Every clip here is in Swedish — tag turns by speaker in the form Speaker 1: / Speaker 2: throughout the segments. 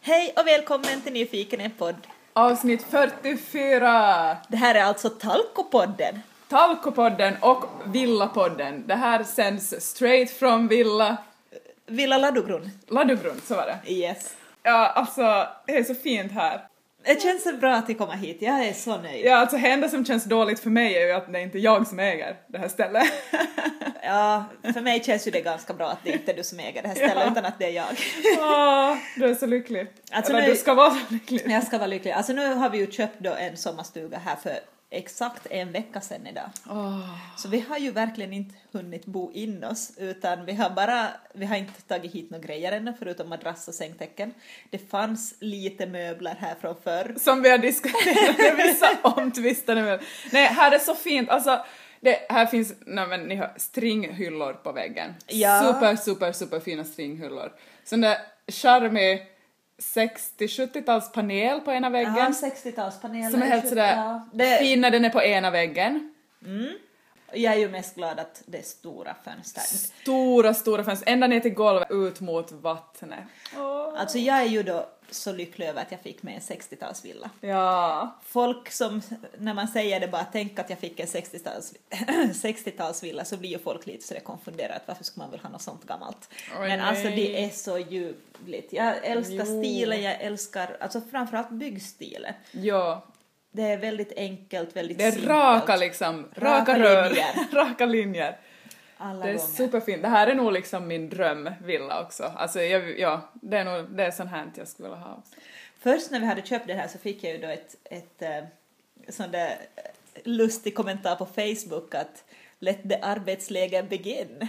Speaker 1: Hej och välkommen till Nyfiken en podd.
Speaker 2: Avsnitt 44!
Speaker 1: Det här är alltså Talkopodden.
Speaker 2: Talkopodden och Villapodden. Det här sänds straight from Villa
Speaker 1: Villa Ladugården.
Speaker 2: Ladugården, så var det.
Speaker 1: Yes.
Speaker 2: Ja, alltså, det är så fint här.
Speaker 1: Det känns bra att ni kommer hit, jag är så nöjd.
Speaker 2: Ja, alltså det enda som känns dåligt för mig är ju att det är inte jag som äger det här stället.
Speaker 1: Ja, för mig känns ju det ganska bra att det inte är du som äger det här stället
Speaker 2: Ja.
Speaker 1: utan att det är jag.
Speaker 2: Åh, du är så lycklig.
Speaker 1: Alltså,
Speaker 2: Eller
Speaker 1: nu-
Speaker 2: du ska vara så lycklig.
Speaker 1: Jag ska vara lycklig. Alltså nu har vi ju köpt då en sommarstuga här för exakt en vecka sedan idag.
Speaker 2: Åh.
Speaker 1: Så vi har ju verkligen inte hunnit bo in oss utan vi har bara, vi har inte tagit hit några grejer ännu förutom madrass och sängtäcken. Det fanns lite möbler här från förr.
Speaker 2: Som vi har diskuterat, är vissa omtvistade med. Nej, här är så fint, alltså det, här finns, nej men ni hör, stringhyllor på väggen.
Speaker 1: Ja.
Speaker 2: Super, super, super fina stringhyllor. Sån där charmig 60-70-tals panel på ena
Speaker 1: Ja,
Speaker 2: väggen.
Speaker 1: 60-talspanelen.
Speaker 2: som är helt sådär
Speaker 1: Ja, det,
Speaker 2: fin när den är på ena väggen.
Speaker 1: Jag är ju mest glad att det är stora fönster.
Speaker 2: Stora, stora fönster, ända ner till golvet, ut mot vattnet. Åh.
Speaker 1: Alltså jag är ju då så lycklig över att jag fick med en 60-talsvilla.
Speaker 2: Ja.
Speaker 1: Folk som, när man säger det bara tänk att jag fick en 60-tals 60-talsvilla så blir ju folk lite sådär konfunderade varför ska man väl ha något sånt gammalt.
Speaker 2: Oj,
Speaker 1: Men alltså
Speaker 2: nej.
Speaker 1: det är så ljuvligt. Jag älskar
Speaker 2: Jo.
Speaker 1: stilen, jag älskar alltså framförallt byggstilen.
Speaker 2: Ja.
Speaker 1: Det är väldigt enkelt, väldigt
Speaker 2: Det är
Speaker 1: simpelt.
Speaker 2: raka liksom, raka,
Speaker 1: Raka
Speaker 2: rör,
Speaker 1: linjer.
Speaker 2: raka linjer.
Speaker 1: Alla
Speaker 2: Det är
Speaker 1: gånger.
Speaker 2: superfint. Det här är nog liksom min drömvilla också. Alltså jag, ja, det är nog, det är sånt här jag skulle vilja ha också.
Speaker 1: Först när vi hade köpt det här så fick jag ju då ett, ett eh, sån där eh, lustig kommentar på Facebook att let the arbetsläge begin.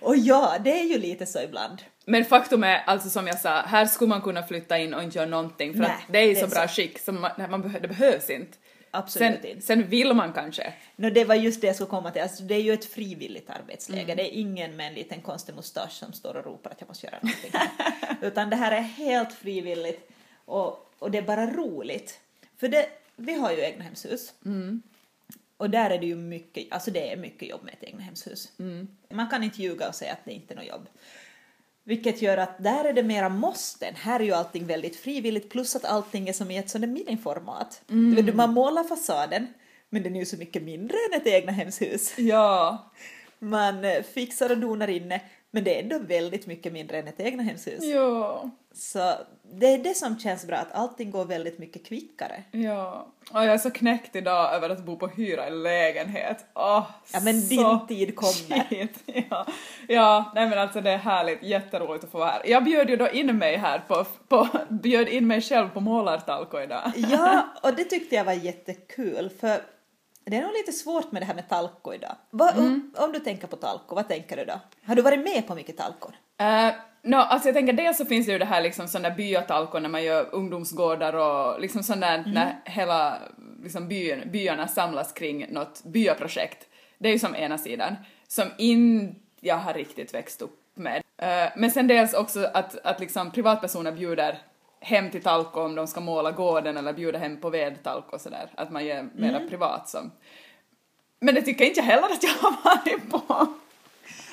Speaker 1: Och ja, det är ju lite så ibland.
Speaker 2: Men faktum är, alltså som jag sa, här skulle man kunna flytta in och inte göra någonting för
Speaker 1: Nej,
Speaker 2: att det är i så bra
Speaker 1: så.
Speaker 2: skick så man, man det behövs inte.
Speaker 1: Absolut
Speaker 2: Sen,
Speaker 1: inte.
Speaker 2: sen vill man kanske.
Speaker 1: No, det var just det jag skulle komma till. Alltså, det är ju ett frivilligt arbetsläge.
Speaker 2: Mm.
Speaker 1: Det är ingen med en liten konstig mustasch som står och ropar att jag måste göra någonting. Utan det här är helt frivilligt och, och det är bara roligt. För det, vi har ju egnahemshus.
Speaker 2: Mm.
Speaker 1: Och där är det ju mycket, alltså det är mycket jobb med ett egnahemshus.
Speaker 2: Mm.
Speaker 1: Man kan inte ljuga och säga att det inte är något jobb. Vilket gör att där är det mera måsten. Här är ju allting väldigt frivilligt plus att allting är som i ett sånt där miniformat.
Speaker 2: Mm.
Speaker 1: Du vet, Man målar fasaden men den är ju så mycket mindre än ett egnahemshus.
Speaker 2: Ja.
Speaker 1: Man eh, fixar och donar inne men det är ändå väldigt mycket mindre än ett egnahemshus.
Speaker 2: Ja.
Speaker 1: Så det är det som känns bra, att allting går väldigt mycket kvickare.
Speaker 2: Ja. Och jag är så knäckt idag över att bo på hyra i lägenhet. Åh,
Speaker 1: Ja men
Speaker 2: så
Speaker 1: din tid kommer.
Speaker 2: shit. Ja. ja, nej men alltså det är härligt, jätteroligt att få vara här. Jag bjöd ju då in mig här på, på bjöd in mig själv på målartalko idag.
Speaker 1: Ja, och det tyckte jag var jättekul för det är nog lite svårt med det här med talko idag. Vad,
Speaker 2: Mm.
Speaker 1: om, om du tänker på talko, vad tänker du då? Har du varit med på mycket talkor?
Speaker 2: Uh, no, alltså jag tänker dels så finns det ju det här liksom sån där byatalko när man gör ungdomsgårdar och liksom sån där när hela liksom byn, byarna samlas kring något byaprojekt. Det är ju som ena sidan, som inte jag har riktigt växt upp med. Eh, men sen dels också att, att liksom privatpersoner bjuder hem till talko om de ska måla gården eller bjuda hem på vedtalko och sådär, att man gör mera privat som. Men det tycker inte jag heller att jag har varit på.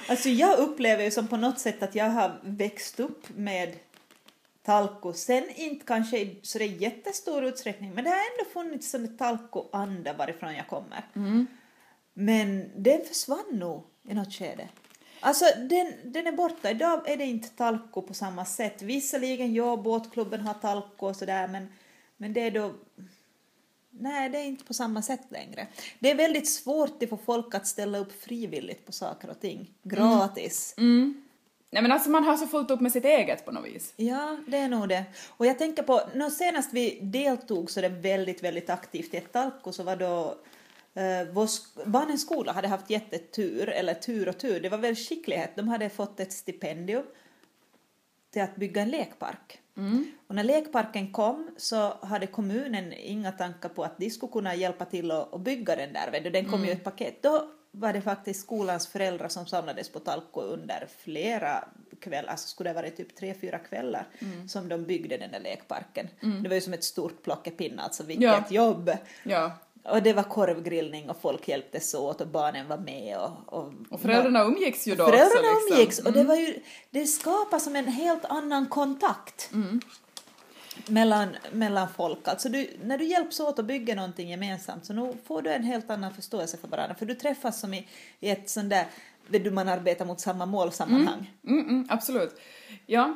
Speaker 1: Alltså jag upplever ju som på något sätt att jag har växt upp med talko, sen inte kanske i så det jättestor utsträckning, men det har ändå funnits sån talko-anda varifrån jag kommer. Men den försvann nog i något skede. Alltså den, den är borta, idag är det inte talko på samma sätt. Visserligen, ja, båtklubben har talko och sådär, men, men det är då Nej, det är inte på samma sätt längre. Det är väldigt svårt att få folk att ställa upp frivilligt på saker och ting. Gratis.
Speaker 2: Nej men alltså man har så fullt upp med sitt eget på något vis.
Speaker 1: Ja, det är nog det. Och jag tänker på, senast vi deltog så det väldigt, väldigt aktivt i ett talko så var då eh, vår sk- barnens skola hade haft jättetur, eller tur och tur, det var väl skicklighet. De hade fått ett stipendium till att bygga en lekpark. Och när lekparken kom så hade kommunen inga tankar på att de skulle kunna hjälpa till att, att bygga den där. Den kom ju i ett paket. Då var det faktiskt skolans föräldrar som samlades på Talko under flera kvällar, alltså skulle det ha varit typ tre, fyra kvällar som de byggde den där lekparken. Det var ju som ett stort plockepinn, alltså vilket
Speaker 2: Ja.
Speaker 1: jobb!
Speaker 2: Ja.
Speaker 1: Och det var korvgrillning och folk hjälptes åt och barnen var med och... Och,
Speaker 2: Och föräldrarna umgicks ju då
Speaker 1: föräldrarna
Speaker 2: också. Liksom.
Speaker 1: umgicks och det var ju, det skapar som en helt annan kontakt.
Speaker 2: Mm.
Speaker 1: Mellan, mellan folk. Alltså du, när du hjälps åt och bygger någonting gemensamt så nu får du en helt annan förståelse för varandra. För du träffas som i, i ett sånt där, du, man arbetar mot samma målsammanhang.
Speaker 2: Mm, mm, absolut. Ja.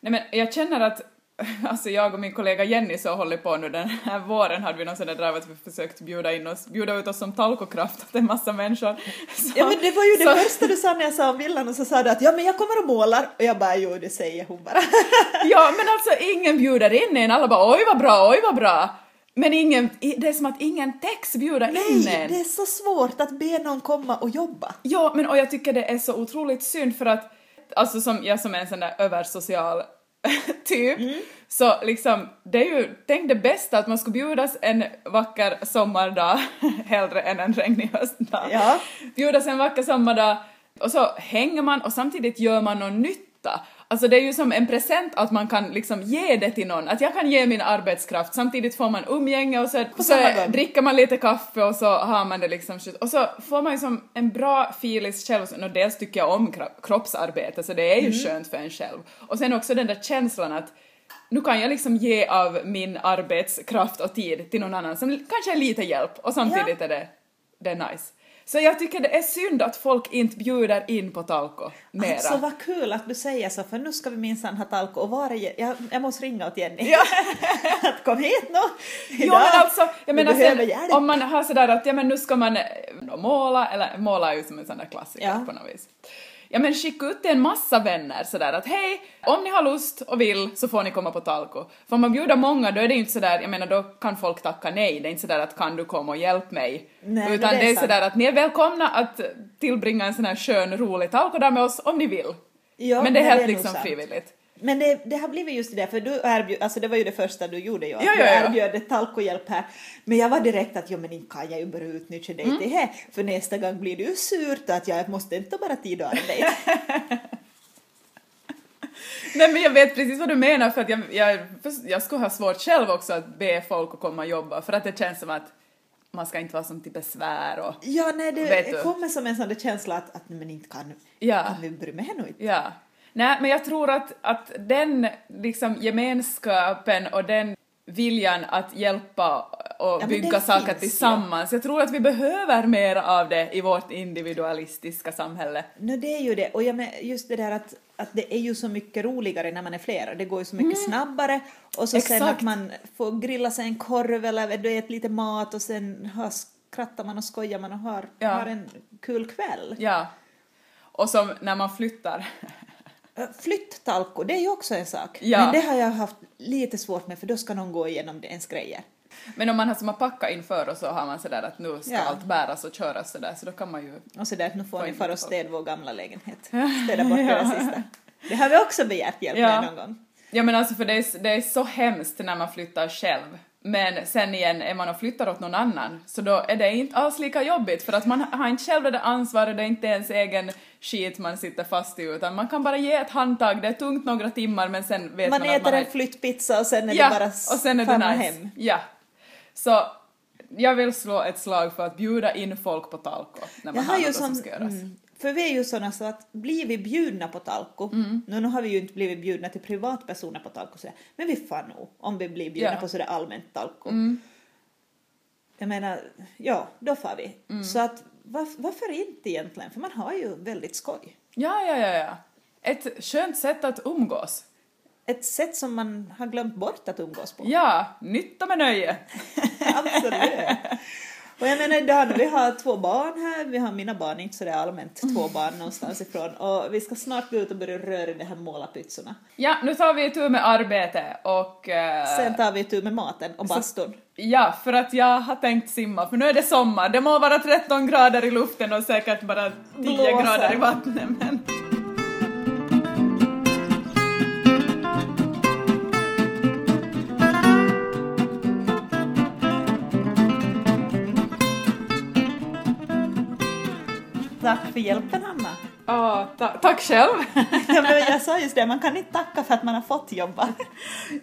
Speaker 2: Nej, men jag känner att alltså jag och min kollega Jenny så håller på nu den här våren hade vi någon sån där drive att vi försökt bjuda in oss, bjuda ut oss som talkokraft åt en massa människor. Så,
Speaker 1: Ja men det var ju det
Speaker 2: så-
Speaker 1: första du sa när jag sa om villan och så sa du att ja men jag kommer och målar och jag bara jo det säger hon bara.
Speaker 2: Ja, men alltså ingen bjuder in en, alla bara oj vad bra, oj vad bra. Men ingen, det är som att ingen text bjuder in
Speaker 1: Nej,
Speaker 2: en.
Speaker 1: det är så svårt att be någon komma och jobba.
Speaker 2: Ja, men och jag tycker det är så otroligt synd för att, alltså som jag som är en sån där översocial typ, så liksom, det är ju, tänk det bästa att man skulle bjudas en vacker sommardag hellre än en regnig höstdag.
Speaker 1: Ja.
Speaker 2: Bjudas en vacker sommardag och så hänger man och samtidigt gör man någon nytta. Alltså det är ju som en present att man kan liksom ge det till någon, att jag kan ge min arbetskraft, samtidigt får man umgänge och så, så dricker man lite kaffe och så har man det liksom och så får man ju som en bra feeling själv, och dels tycker jag om kro- kroppsarbete så det är ju
Speaker 1: Mm.
Speaker 2: skönt för en själv. Och sen också den där känslan att nu kan jag liksom ge av min arbetskraft och tid till någon annan som kanske är lite hjälp och samtidigt är det, det är nice. Så jag tycker det är synd att folk inte bjuder in på talko mera.
Speaker 1: Alltså vad kul att du säger så för nu ska vi minsann ha talko och var är jag, jag måste ringa åt Jenny.
Speaker 2: Ja.
Speaker 1: att kom hit nu!
Speaker 2: Jo men alltså, jag menar sen, om man har sådär att ja men nu ska man eh, måla, eller måla är ju som en sån där klassiker
Speaker 1: Ja.
Speaker 2: på något vis. Ja men skicka ut till en massa vänner sådär att hej, om ni har lust och vill så får ni komma på talko. För om man bjuder många då är det ju inte sådär, jag menar då kan folk tacka nej, det är inte sådär att kan du komma och hjälp mig.
Speaker 1: Nej,
Speaker 2: Utan
Speaker 1: det är
Speaker 2: det är sådär att ni är välkomna att tillbringa en sån här skön, rolig talko där med oss om ni vill.
Speaker 1: Ja,
Speaker 2: men det är helt
Speaker 1: nog
Speaker 2: liksom
Speaker 1: sant.
Speaker 2: frivilligt.
Speaker 1: Men det, det har blivit just det, för du erbjöd, alltså det var ju det första du gjorde ju,
Speaker 2: Ja,
Speaker 1: du
Speaker 2: ja, ja.
Speaker 1: erbjöd ett talkohjälp här. Men jag var direkt att, jo men inte kan jag ju bara utnyttja dig
Speaker 2: Mm.
Speaker 1: till det, för nästa gång blir det ju surt att jag måste inte bara tid och arbete.
Speaker 2: Nej men jag vet precis vad du menar för att jag, jag, jag skulle ha svårt själv också att be folk att komma och jobba för att det känns som att man ska inte vara som till besvär och
Speaker 1: ja, nej, det
Speaker 2: du?
Speaker 1: kommer som en sån där känsla att, att men inte kan,
Speaker 2: Ja.
Speaker 1: kan vi bry mig nu inte.
Speaker 2: ja. Nej men jag tror att, att den liksom gemenskapen och den viljan att hjälpa och
Speaker 1: men
Speaker 2: bygga saker
Speaker 1: finns,
Speaker 2: tillsammans, jag tror att vi behöver mer av det i vårt individualistiska samhälle.
Speaker 1: No, det är ju det, och jag men, just det där att, att det är ju så mycket roligare när man är flera, det går ju så mycket snabbare och så sen
Speaker 2: Mm. Exakt.
Speaker 1: att man får grilla sig en korv eller du vet, lite mat och sen har, skrattar man och skojar man och har,
Speaker 2: Ja.
Speaker 1: har en kul kväll.
Speaker 2: Ja. Och som när man flyttar.
Speaker 1: Äh, Flytttalko, det är ju också en sak.
Speaker 2: Ja.
Speaker 1: Men det har jag haft lite svårt med för då ska någon gå igenom det ens grejer.
Speaker 2: Men om man har som att packa inför och så har man sådär att nu ska
Speaker 1: Ja.
Speaker 2: allt bäras och köras sådär så då kan man ju
Speaker 1: Och så där att nu får ni fara och städa vår gamla lägenhet. Städa bort det sista. Det har vi också begärt hjälp
Speaker 2: Ja.
Speaker 1: med någon gång.
Speaker 2: Ja men alltså för det är, det är så hemskt när man flyttar själv. Men sen igen, är man och flyttar åt någon annan, så då är det inte alls lika jobbigt för att man har inte själv det där ansvaret, det är inte ens egen skit man sitter fast i utan man kan bara ge ett handtag, det är tungt några timmar men sen vet man,
Speaker 1: Man
Speaker 2: att
Speaker 1: äter
Speaker 2: man
Speaker 1: en flyttpizza och sen är
Speaker 2: ja,
Speaker 1: det bara
Speaker 2: och sen är det nice.
Speaker 1: hem.
Speaker 2: Ja. Så jag vill slå ett slag för att bjuda in folk på talko när man
Speaker 1: Jag
Speaker 2: har
Speaker 1: har
Speaker 2: något som
Speaker 1: som,
Speaker 2: ska göras.
Speaker 1: mm, för vi är ju sådana så att blir vi bjudna på talko,
Speaker 2: Mm.
Speaker 1: nu, nu har vi ju inte blivit bjudna till privatpersoner på talko sådär, men vi får nog om vi blir bjudna
Speaker 2: Ja.
Speaker 1: på sådär allmänt talko.
Speaker 2: Mm.
Speaker 1: Jag menar, ja, då får vi.
Speaker 2: Mm.
Speaker 1: Så att varf- varför inte egentligen? För man har ju väldigt skoj.
Speaker 2: Ja, ja, ja, ja. Ett skönt sätt att umgås.
Speaker 1: Ett sätt som man har glömt bort att umgås på.
Speaker 2: Ja, nytta med nöje.
Speaker 1: Absolut. Och jag menar idag när vi har två barn här, vi har mina barn, inte sådär allmänt två barn någonstans ifrån och vi ska snart gå ut och börja röra i de här målarpytsorna.
Speaker 2: Ja, nu tar vi tur med arbete och... eh,
Speaker 1: Sen tar vi tur med maten och bastun.
Speaker 2: Ja, för att jag har tänkt simma, för nu är det sommar. Det må vara 13 grader i luften och säkert bara 10
Speaker 1: Blåser.
Speaker 2: grader i vattnet, men...
Speaker 1: för hjälpen Hanna.
Speaker 2: Ah, ta tack själv!
Speaker 1: ja, men jag sa just det, man kan inte tacka för att man har fått jobba.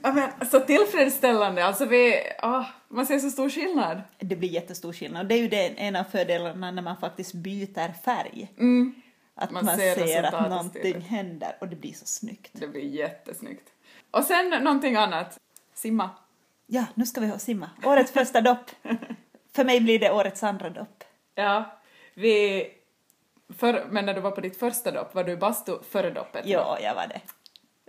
Speaker 2: ja, men, så tillfredsställande, alltså vi, ah, man ser så stor skillnad.
Speaker 1: Det blir jättestor skillnad. Det är ju det, en av fördelarna när man faktiskt byter färg.
Speaker 2: Mm.
Speaker 1: Att
Speaker 2: Man
Speaker 1: man,
Speaker 2: ser
Speaker 1: ser, att någonting händer och det blir så snyggt.
Speaker 2: Det blir jättesnyggt. Och sen någonting annat, simma.
Speaker 1: Ja, nu ska vi ha simma. Årets första dopp. För mig blir det årets andra dopp.
Speaker 2: Ja, vi... För, men när du var på ditt första dopp, var du i bastu före doppet?
Speaker 1: Ja, jag var det.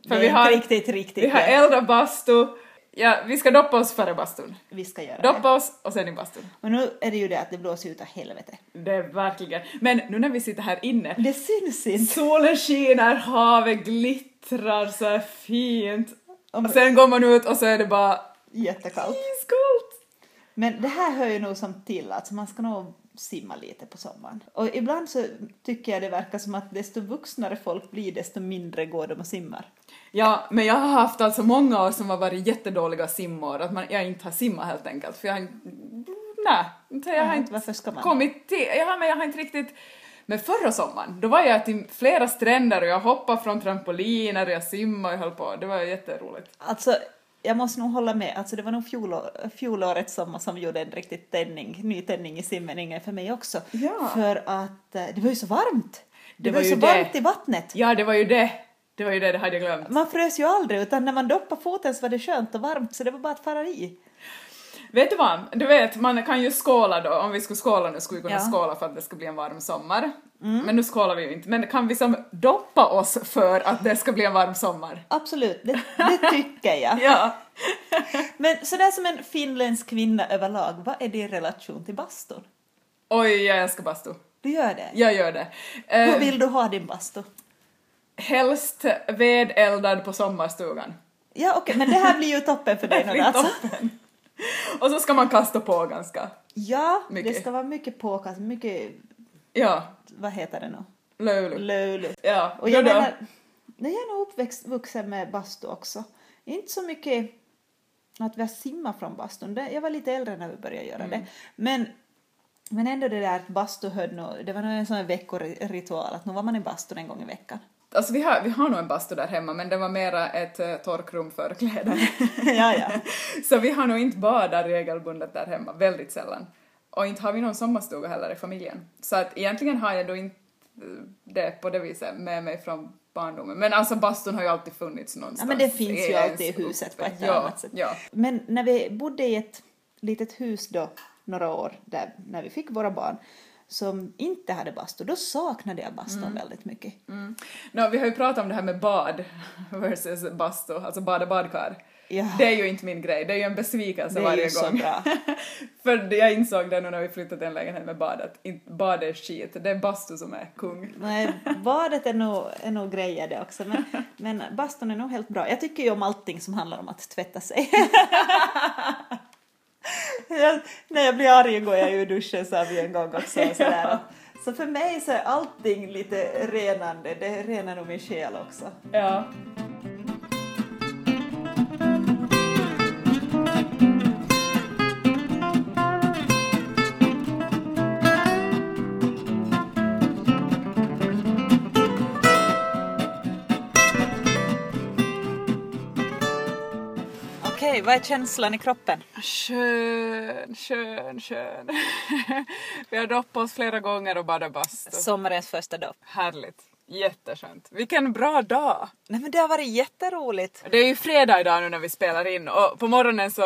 Speaker 2: För
Speaker 1: det
Speaker 2: vi har-
Speaker 1: riktigt, riktigt
Speaker 2: Vi har eldat bastu. Ja, vi ska doppa oss före bastun.
Speaker 1: Vi ska göra det.
Speaker 2: Doppa oss och sen i bastun.
Speaker 1: Och nu är det ju det att det blåser ut av helvete.
Speaker 2: Det är verkligen. Men nu när vi sitter här inne,
Speaker 1: Det syns inte.
Speaker 2: solen skiner, havet glittrar så här fint.
Speaker 1: Om-
Speaker 2: Och sen går man ut och så är det bara
Speaker 1: Jättekallt.
Speaker 2: iskallt.
Speaker 1: Men det här hör ju nog som till, alltså man ska nog simma lite på sommaren. Och ibland så tycker jag det verkar som att desto vuxnare folk blir, desto mindre går de och simmar.
Speaker 2: Ja, men jag har haft alltså många år som har varit jättedåliga simår, att man, jag inte har simmat helt enkelt, för jag har inte, nej, jag har inte
Speaker 1: varför ska man?
Speaker 2: kommit till, ja, men jag har inte riktigt, men förra sommaren, då var jag till flera stränder och jag hoppade från trampoliner och jag simmade och höll på, det var jätteroligt.
Speaker 1: Alltså, jag måste nog hålla med. Alltså, det var nog fjolår, fjolårets sommar som gjorde en riktig tändning, ny tändning i simningen för mig också.
Speaker 2: Ja.
Speaker 1: För att eh, det var ju så varmt. Det,
Speaker 2: Det
Speaker 1: var,
Speaker 2: var
Speaker 1: ju så
Speaker 2: det.
Speaker 1: varmt i vattnet.
Speaker 2: Ja, det var ju det, det var ju det, det hade jag glömt.
Speaker 1: Man frös ju aldrig, utan när man doppade foten så var det skönt och varmt, så det var bara att fara i.
Speaker 2: Vet du vad, du vet, man kan ju skåla då, om vi skulle skåla nu skulle vi kunna
Speaker 1: Ja. Mm.
Speaker 2: skåla för att det ska bli en varm sommar. Men nu skålar vi ju inte, men kan vi som doppa oss för att det ska bli en varm sommar?
Speaker 1: Absolut, det, det tycker jag.
Speaker 2: Ja.
Speaker 1: Men sådär som en finländsk kvinna överlag, vad är din relation till bastun?
Speaker 2: Oj, jag älskar bastu.
Speaker 1: Du gör det?
Speaker 2: Jag gör det.
Speaker 1: Hur
Speaker 2: Eh,
Speaker 1: vill du ha din bastu?
Speaker 2: helst vedeldad på sommarstugan.
Speaker 1: Ja, okej, men det här blir ju toppen för dig nu alltså.
Speaker 2: toppen. Och så ska man kasta på ganska.
Speaker 1: Ja,
Speaker 2: Mycket.
Speaker 1: det ska vara mycket påkast, mycket,
Speaker 2: Ja,
Speaker 1: vad heter det nu?
Speaker 2: löjligt.
Speaker 1: Löjligt.
Speaker 2: Ja,
Speaker 1: Och jag
Speaker 2: då.
Speaker 1: menar, nej, jag är nog uppvuxen med bastu också. Inte så mycket att vi har simmat från bastun. Det- Jag var lite äldre när vi började göra
Speaker 2: Mm.
Speaker 1: det. Men, men ändå det där att bastu höll nog, det var nog en sån här veckoritual att nu var man i bastun en gång i veckan.
Speaker 2: Alltså vi har, vi har nog en bastu där hemma men det var mera ett uh, torkrum för kläder.
Speaker 1: ja, ja.
Speaker 2: Så vi har nog inte badat regelbundet där hemma, väldigt sällan. Och inte har vi någon sommarstuga heller i familjen. Så att egentligen har jag då inte eh, det på det viset med mig från barndomen. Men alltså bastun har ju alltid funnits någonstans.
Speaker 1: Ja, men det finns ju alltid i huset på ett
Speaker 2: ja,
Speaker 1: annat sätt.
Speaker 2: Ja,
Speaker 1: Men när vi bodde i ett litet hus då, några år, där, när vi fick våra barn, som inte hade bastu, då saknade jag bastun väldigt mycket.
Speaker 2: mm. Nå, vi har ju pratat om det här med bad versus bastu, alltså bad och badkar.
Speaker 1: Ja.
Speaker 2: Det är ju inte min grej, det är ju en besvikelse
Speaker 1: Det är
Speaker 2: varje
Speaker 1: ju så
Speaker 2: gång.
Speaker 1: bra.
Speaker 2: För jag insåg det nu när vi flyttade till en lägenhet med bad att bad är skit, det är bastu som är kung.
Speaker 1: Nej, badet är nog, är nog grejer det också, men, men bastun är nog helt bra. Jag tycker ju om allting som handlar om att tvätta sig. Jag, när jag blir arg går jag i duschen sa vi en gång också. och Sådär. Så för mig så är allting lite renande, det renar nog min själ också.
Speaker 2: Ja.
Speaker 1: Okej, vad är känslan i kroppen?
Speaker 2: Skön, skön, skön. vi har doppat oss flera gånger och badat bastu.
Speaker 1: Sommarens första dopp.
Speaker 2: Härligt. Jätteskönt. Vilken bra dag!
Speaker 1: Nej men det har varit jätteroligt.
Speaker 2: Det är ju fredag idag nu när vi spelar in och på morgonen så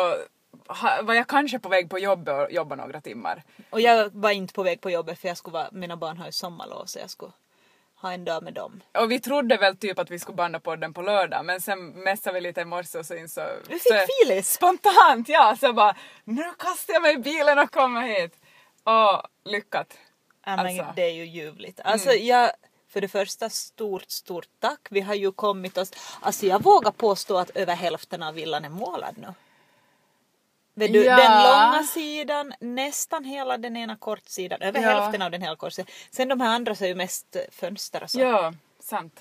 Speaker 2: var jag kanske på väg på jobbet och jobba några timmar.
Speaker 1: Och jag var inte på väg på jobbet för jag skulle vara, mina barn har ju sommarlov så jag skulle ha en dag med dem.
Speaker 2: Och vi trodde väl typ att vi skulle banda podden på lördag men sen messade vi lite i morse och så insåg...
Speaker 1: Vi
Speaker 2: så-
Speaker 1: fick filis!
Speaker 2: Spontant ja! Så bara nu kastar jag mig i bilen och kommer hit. Åh, lyckat.
Speaker 1: Ja, men
Speaker 2: Alltså.
Speaker 1: det är ju ljuvligt. Alltså jag, för det första stort, stort tack. Vi har ju kommit oss, alltså jag vågar påstå att över hälften av villan är målad nu. Vet du,
Speaker 2: Ja.
Speaker 1: Den långa sidan, nästan hela den ena kortsidan, över
Speaker 2: Ja.
Speaker 1: hälften av den hela kortsidan. Sen de här andra så är ju mest fönster och så.
Speaker 2: Ja, sant.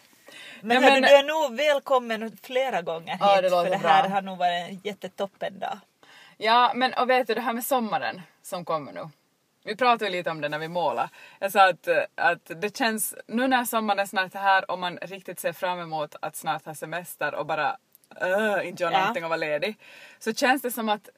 Speaker 1: Men,
Speaker 2: Ja, men-
Speaker 1: du är nog välkommen flera gånger hit
Speaker 2: Ja, det låter
Speaker 1: för det här
Speaker 2: bra.
Speaker 1: har nog varit en jättetoppen dag.
Speaker 2: Ja, men och vet du det här med sommaren som kommer nu. Vi pratade lite om det när vi målade. Jag sa att, att det känns, nu när sommaren är snart här och man riktigt ser fram emot att snart ha semester och bara uh, inte göra
Speaker 1: Ja.
Speaker 2: någonting och vara ledig. Så känns det som att,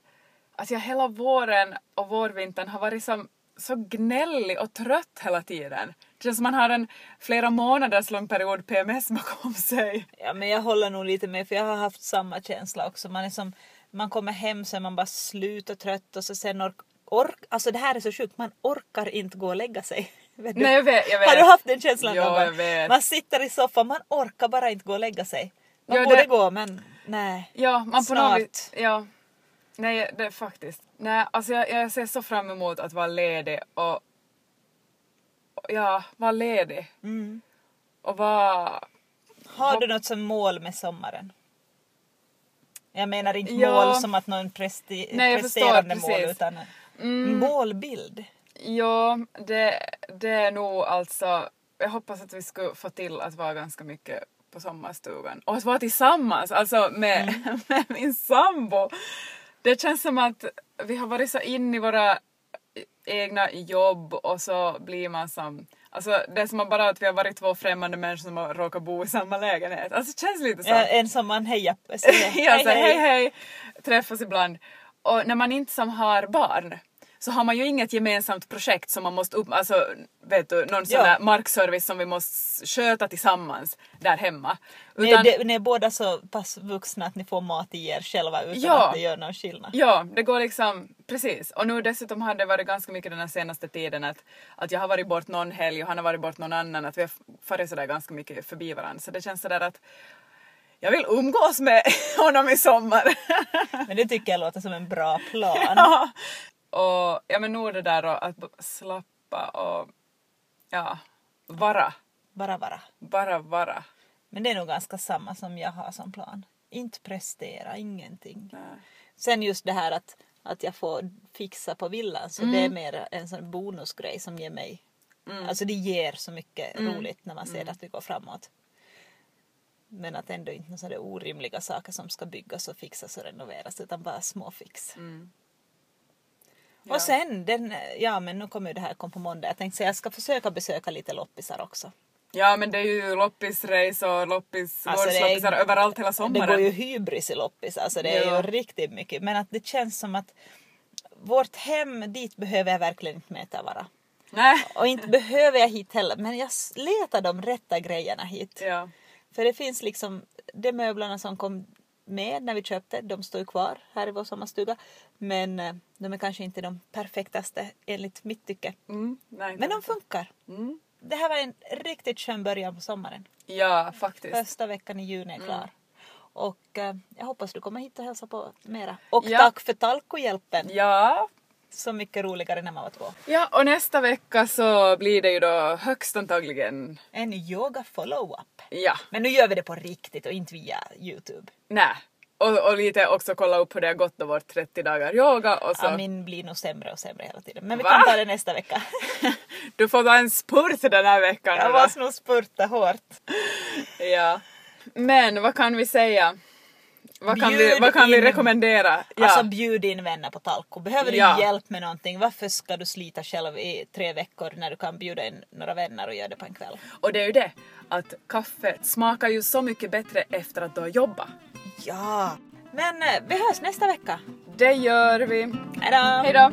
Speaker 2: att jag hela våren och vårvintern har varit som, så gnällig och trött hela tiden. Det känns som man har en flera månaders lång period PMS bakom sig.
Speaker 1: Ja men jag håller nog lite med för jag har haft samma känsla också. Man är som, man kommer hem så är man bara slut och trött och så sen ork, ork alltså det här är så sjukt, man orkar inte gå och lägga sig.
Speaker 2: Nej jag vet, jag vet.
Speaker 1: Har du haft den känslan
Speaker 2: Ja,
Speaker 1: någon gång?
Speaker 2: jag vet.
Speaker 1: Man sitter i soffan, man orkar bara inte gå och lägga sig. Man
Speaker 2: Ja,
Speaker 1: borde
Speaker 2: det-
Speaker 1: gå men nej.
Speaker 2: Ja, man på något
Speaker 1: Snart.
Speaker 2: ja. Nej, det faktiskt. Nej, alltså jag, jag ser så fram emot att vara ledig och, och ja, vara ledig.
Speaker 1: Mm.
Speaker 2: Och vara...
Speaker 1: Har du något som mål med sommaren? Jag menar inte
Speaker 2: Ja.
Speaker 1: mål som att någon presti-
Speaker 2: Nej, jag förstår,
Speaker 1: presterande mål
Speaker 2: precis. Mm.
Speaker 1: utan en målbild.
Speaker 2: Ja, det, det är nog alltså... Jag hoppas att vi ska få till att vara ganska mycket på sommarstugan. Och att vara tillsammans, alltså med,
Speaker 1: Mm.
Speaker 2: med min sambo. Det känns som att vi har varit så in i våra egna jobb och så blir man som... Alltså det är som bara att vi har varit två främmande människor som har råkat bo i samma lägenhet. Alltså det känns lite så.
Speaker 1: Ja, en som man hejar på.
Speaker 2: ja, så hej hej, träffas ibland. Och när man inte som har barn så har man ju inget gemensamt projekt som man måste upp, alltså vet du, någon sån där markservice som vi måste sköta tillsammans där hemma.
Speaker 1: Ni är, ni är båda så pass vuxna att ni får mat i er själva utan
Speaker 2: Ja.
Speaker 1: att det gör någon skillnad.
Speaker 2: Ja, det går liksom, precis. Och nu dessutom har det varit ganska mycket den här senaste tiden att, att jag har varit bort någon helg och han har varit bort någon annan, att vi har farit sådär ganska mycket förbi varandra. Så det känns sådär att jag vill umgås med honom i sommar.
Speaker 1: Men det tycker jag låter som en bra plan.
Speaker 2: Ja. Och ja men nog det där och att slappa och ja, vara.
Speaker 1: Bara vara.
Speaker 2: Bara vara.
Speaker 1: Men det är nog ganska samma som jag har som plan. Inte prestera, ingenting.
Speaker 2: Nej.
Speaker 1: Sen just det här att, att jag får fixa på villan så
Speaker 2: Mm.
Speaker 1: det är mer en sån bonusgrej som ger mig Alltså det ger så mycket
Speaker 2: Mm.
Speaker 1: roligt när man ser att vi går framåt. Men att ändå inte några orimliga saker som ska byggas och fixas och renoveras utan bara små fix.
Speaker 2: Mm. Ja.
Speaker 1: Och sen, den, ja men nu kommer ju det här kom på måndag. Jag tänkte säga jag ska försöka besöka lite loppisar också.
Speaker 2: Ja men det är ju loppisrace och loppis,
Speaker 1: Alltså, det
Speaker 2: gårdsloppisar överallt hela
Speaker 1: Det
Speaker 2: sommaren.
Speaker 1: går ju hybris i loppis, alltså det är
Speaker 2: Ja.
Speaker 1: ju riktigt mycket. Men att det känns som att vårt hem, dit behöver jag verkligen inte mäta vara.
Speaker 2: Nej.
Speaker 1: Och inte behöver jag hit heller, men jag letar de rätta grejerna hit.
Speaker 2: Ja.
Speaker 1: För det finns liksom, de möblerna som kom med när vi köpte, de står ju kvar här i vår sommarstuga. Men eh, de är kanske inte de perfektaste enligt mitt tycke.
Speaker 2: Mm. Nej,
Speaker 1: Men de funkar.
Speaker 2: Mm.
Speaker 1: Det här var en riktigt skön början på sommaren.
Speaker 2: Ja faktiskt.
Speaker 1: Första veckan i juni
Speaker 2: Mm.
Speaker 1: är klar. Och eh, jag hoppas du kommer hit och hälsa på mera. Och
Speaker 2: Ja.
Speaker 1: tack för talkohjälpen.
Speaker 2: Ja.
Speaker 1: Så mycket roligare när man var två.
Speaker 2: Ja och nästa vecka så blir det ju då högst antagligen,
Speaker 1: En yoga follow-up.
Speaker 2: ja,
Speaker 1: Men nu gör vi det på riktigt och inte via Youtube.
Speaker 2: nej. Och, och lite också kolla upp hur det har gått då vårt 30 dagar yoga och så.
Speaker 1: Ja, min blir nog sämre och sämre hela tiden. Men vi
Speaker 2: Va?
Speaker 1: kan ta det nästa vecka.
Speaker 2: Du får ta en spurt den här veckan.
Speaker 1: Jag måste nog spurta hårt.
Speaker 2: Ja. Men vad kan vi säga? Vad kan, vi, vad kan vi
Speaker 1: in-
Speaker 2: rekommendera? Ja.
Speaker 1: Alltså bjud in vänner på talko. Behöver du
Speaker 2: Ja.
Speaker 1: hjälp med någonting, varför ska du slita själv i tre veckor när du kan bjuda in några vänner och göra det på en kväll?
Speaker 2: Och det är ju det att kaffe smakar ju så mycket bättre efter att du har jobbat.
Speaker 1: Ja! Men eh, vi hörs nästa vecka.
Speaker 2: Det gör vi.
Speaker 1: Hejdå!
Speaker 2: Hej då!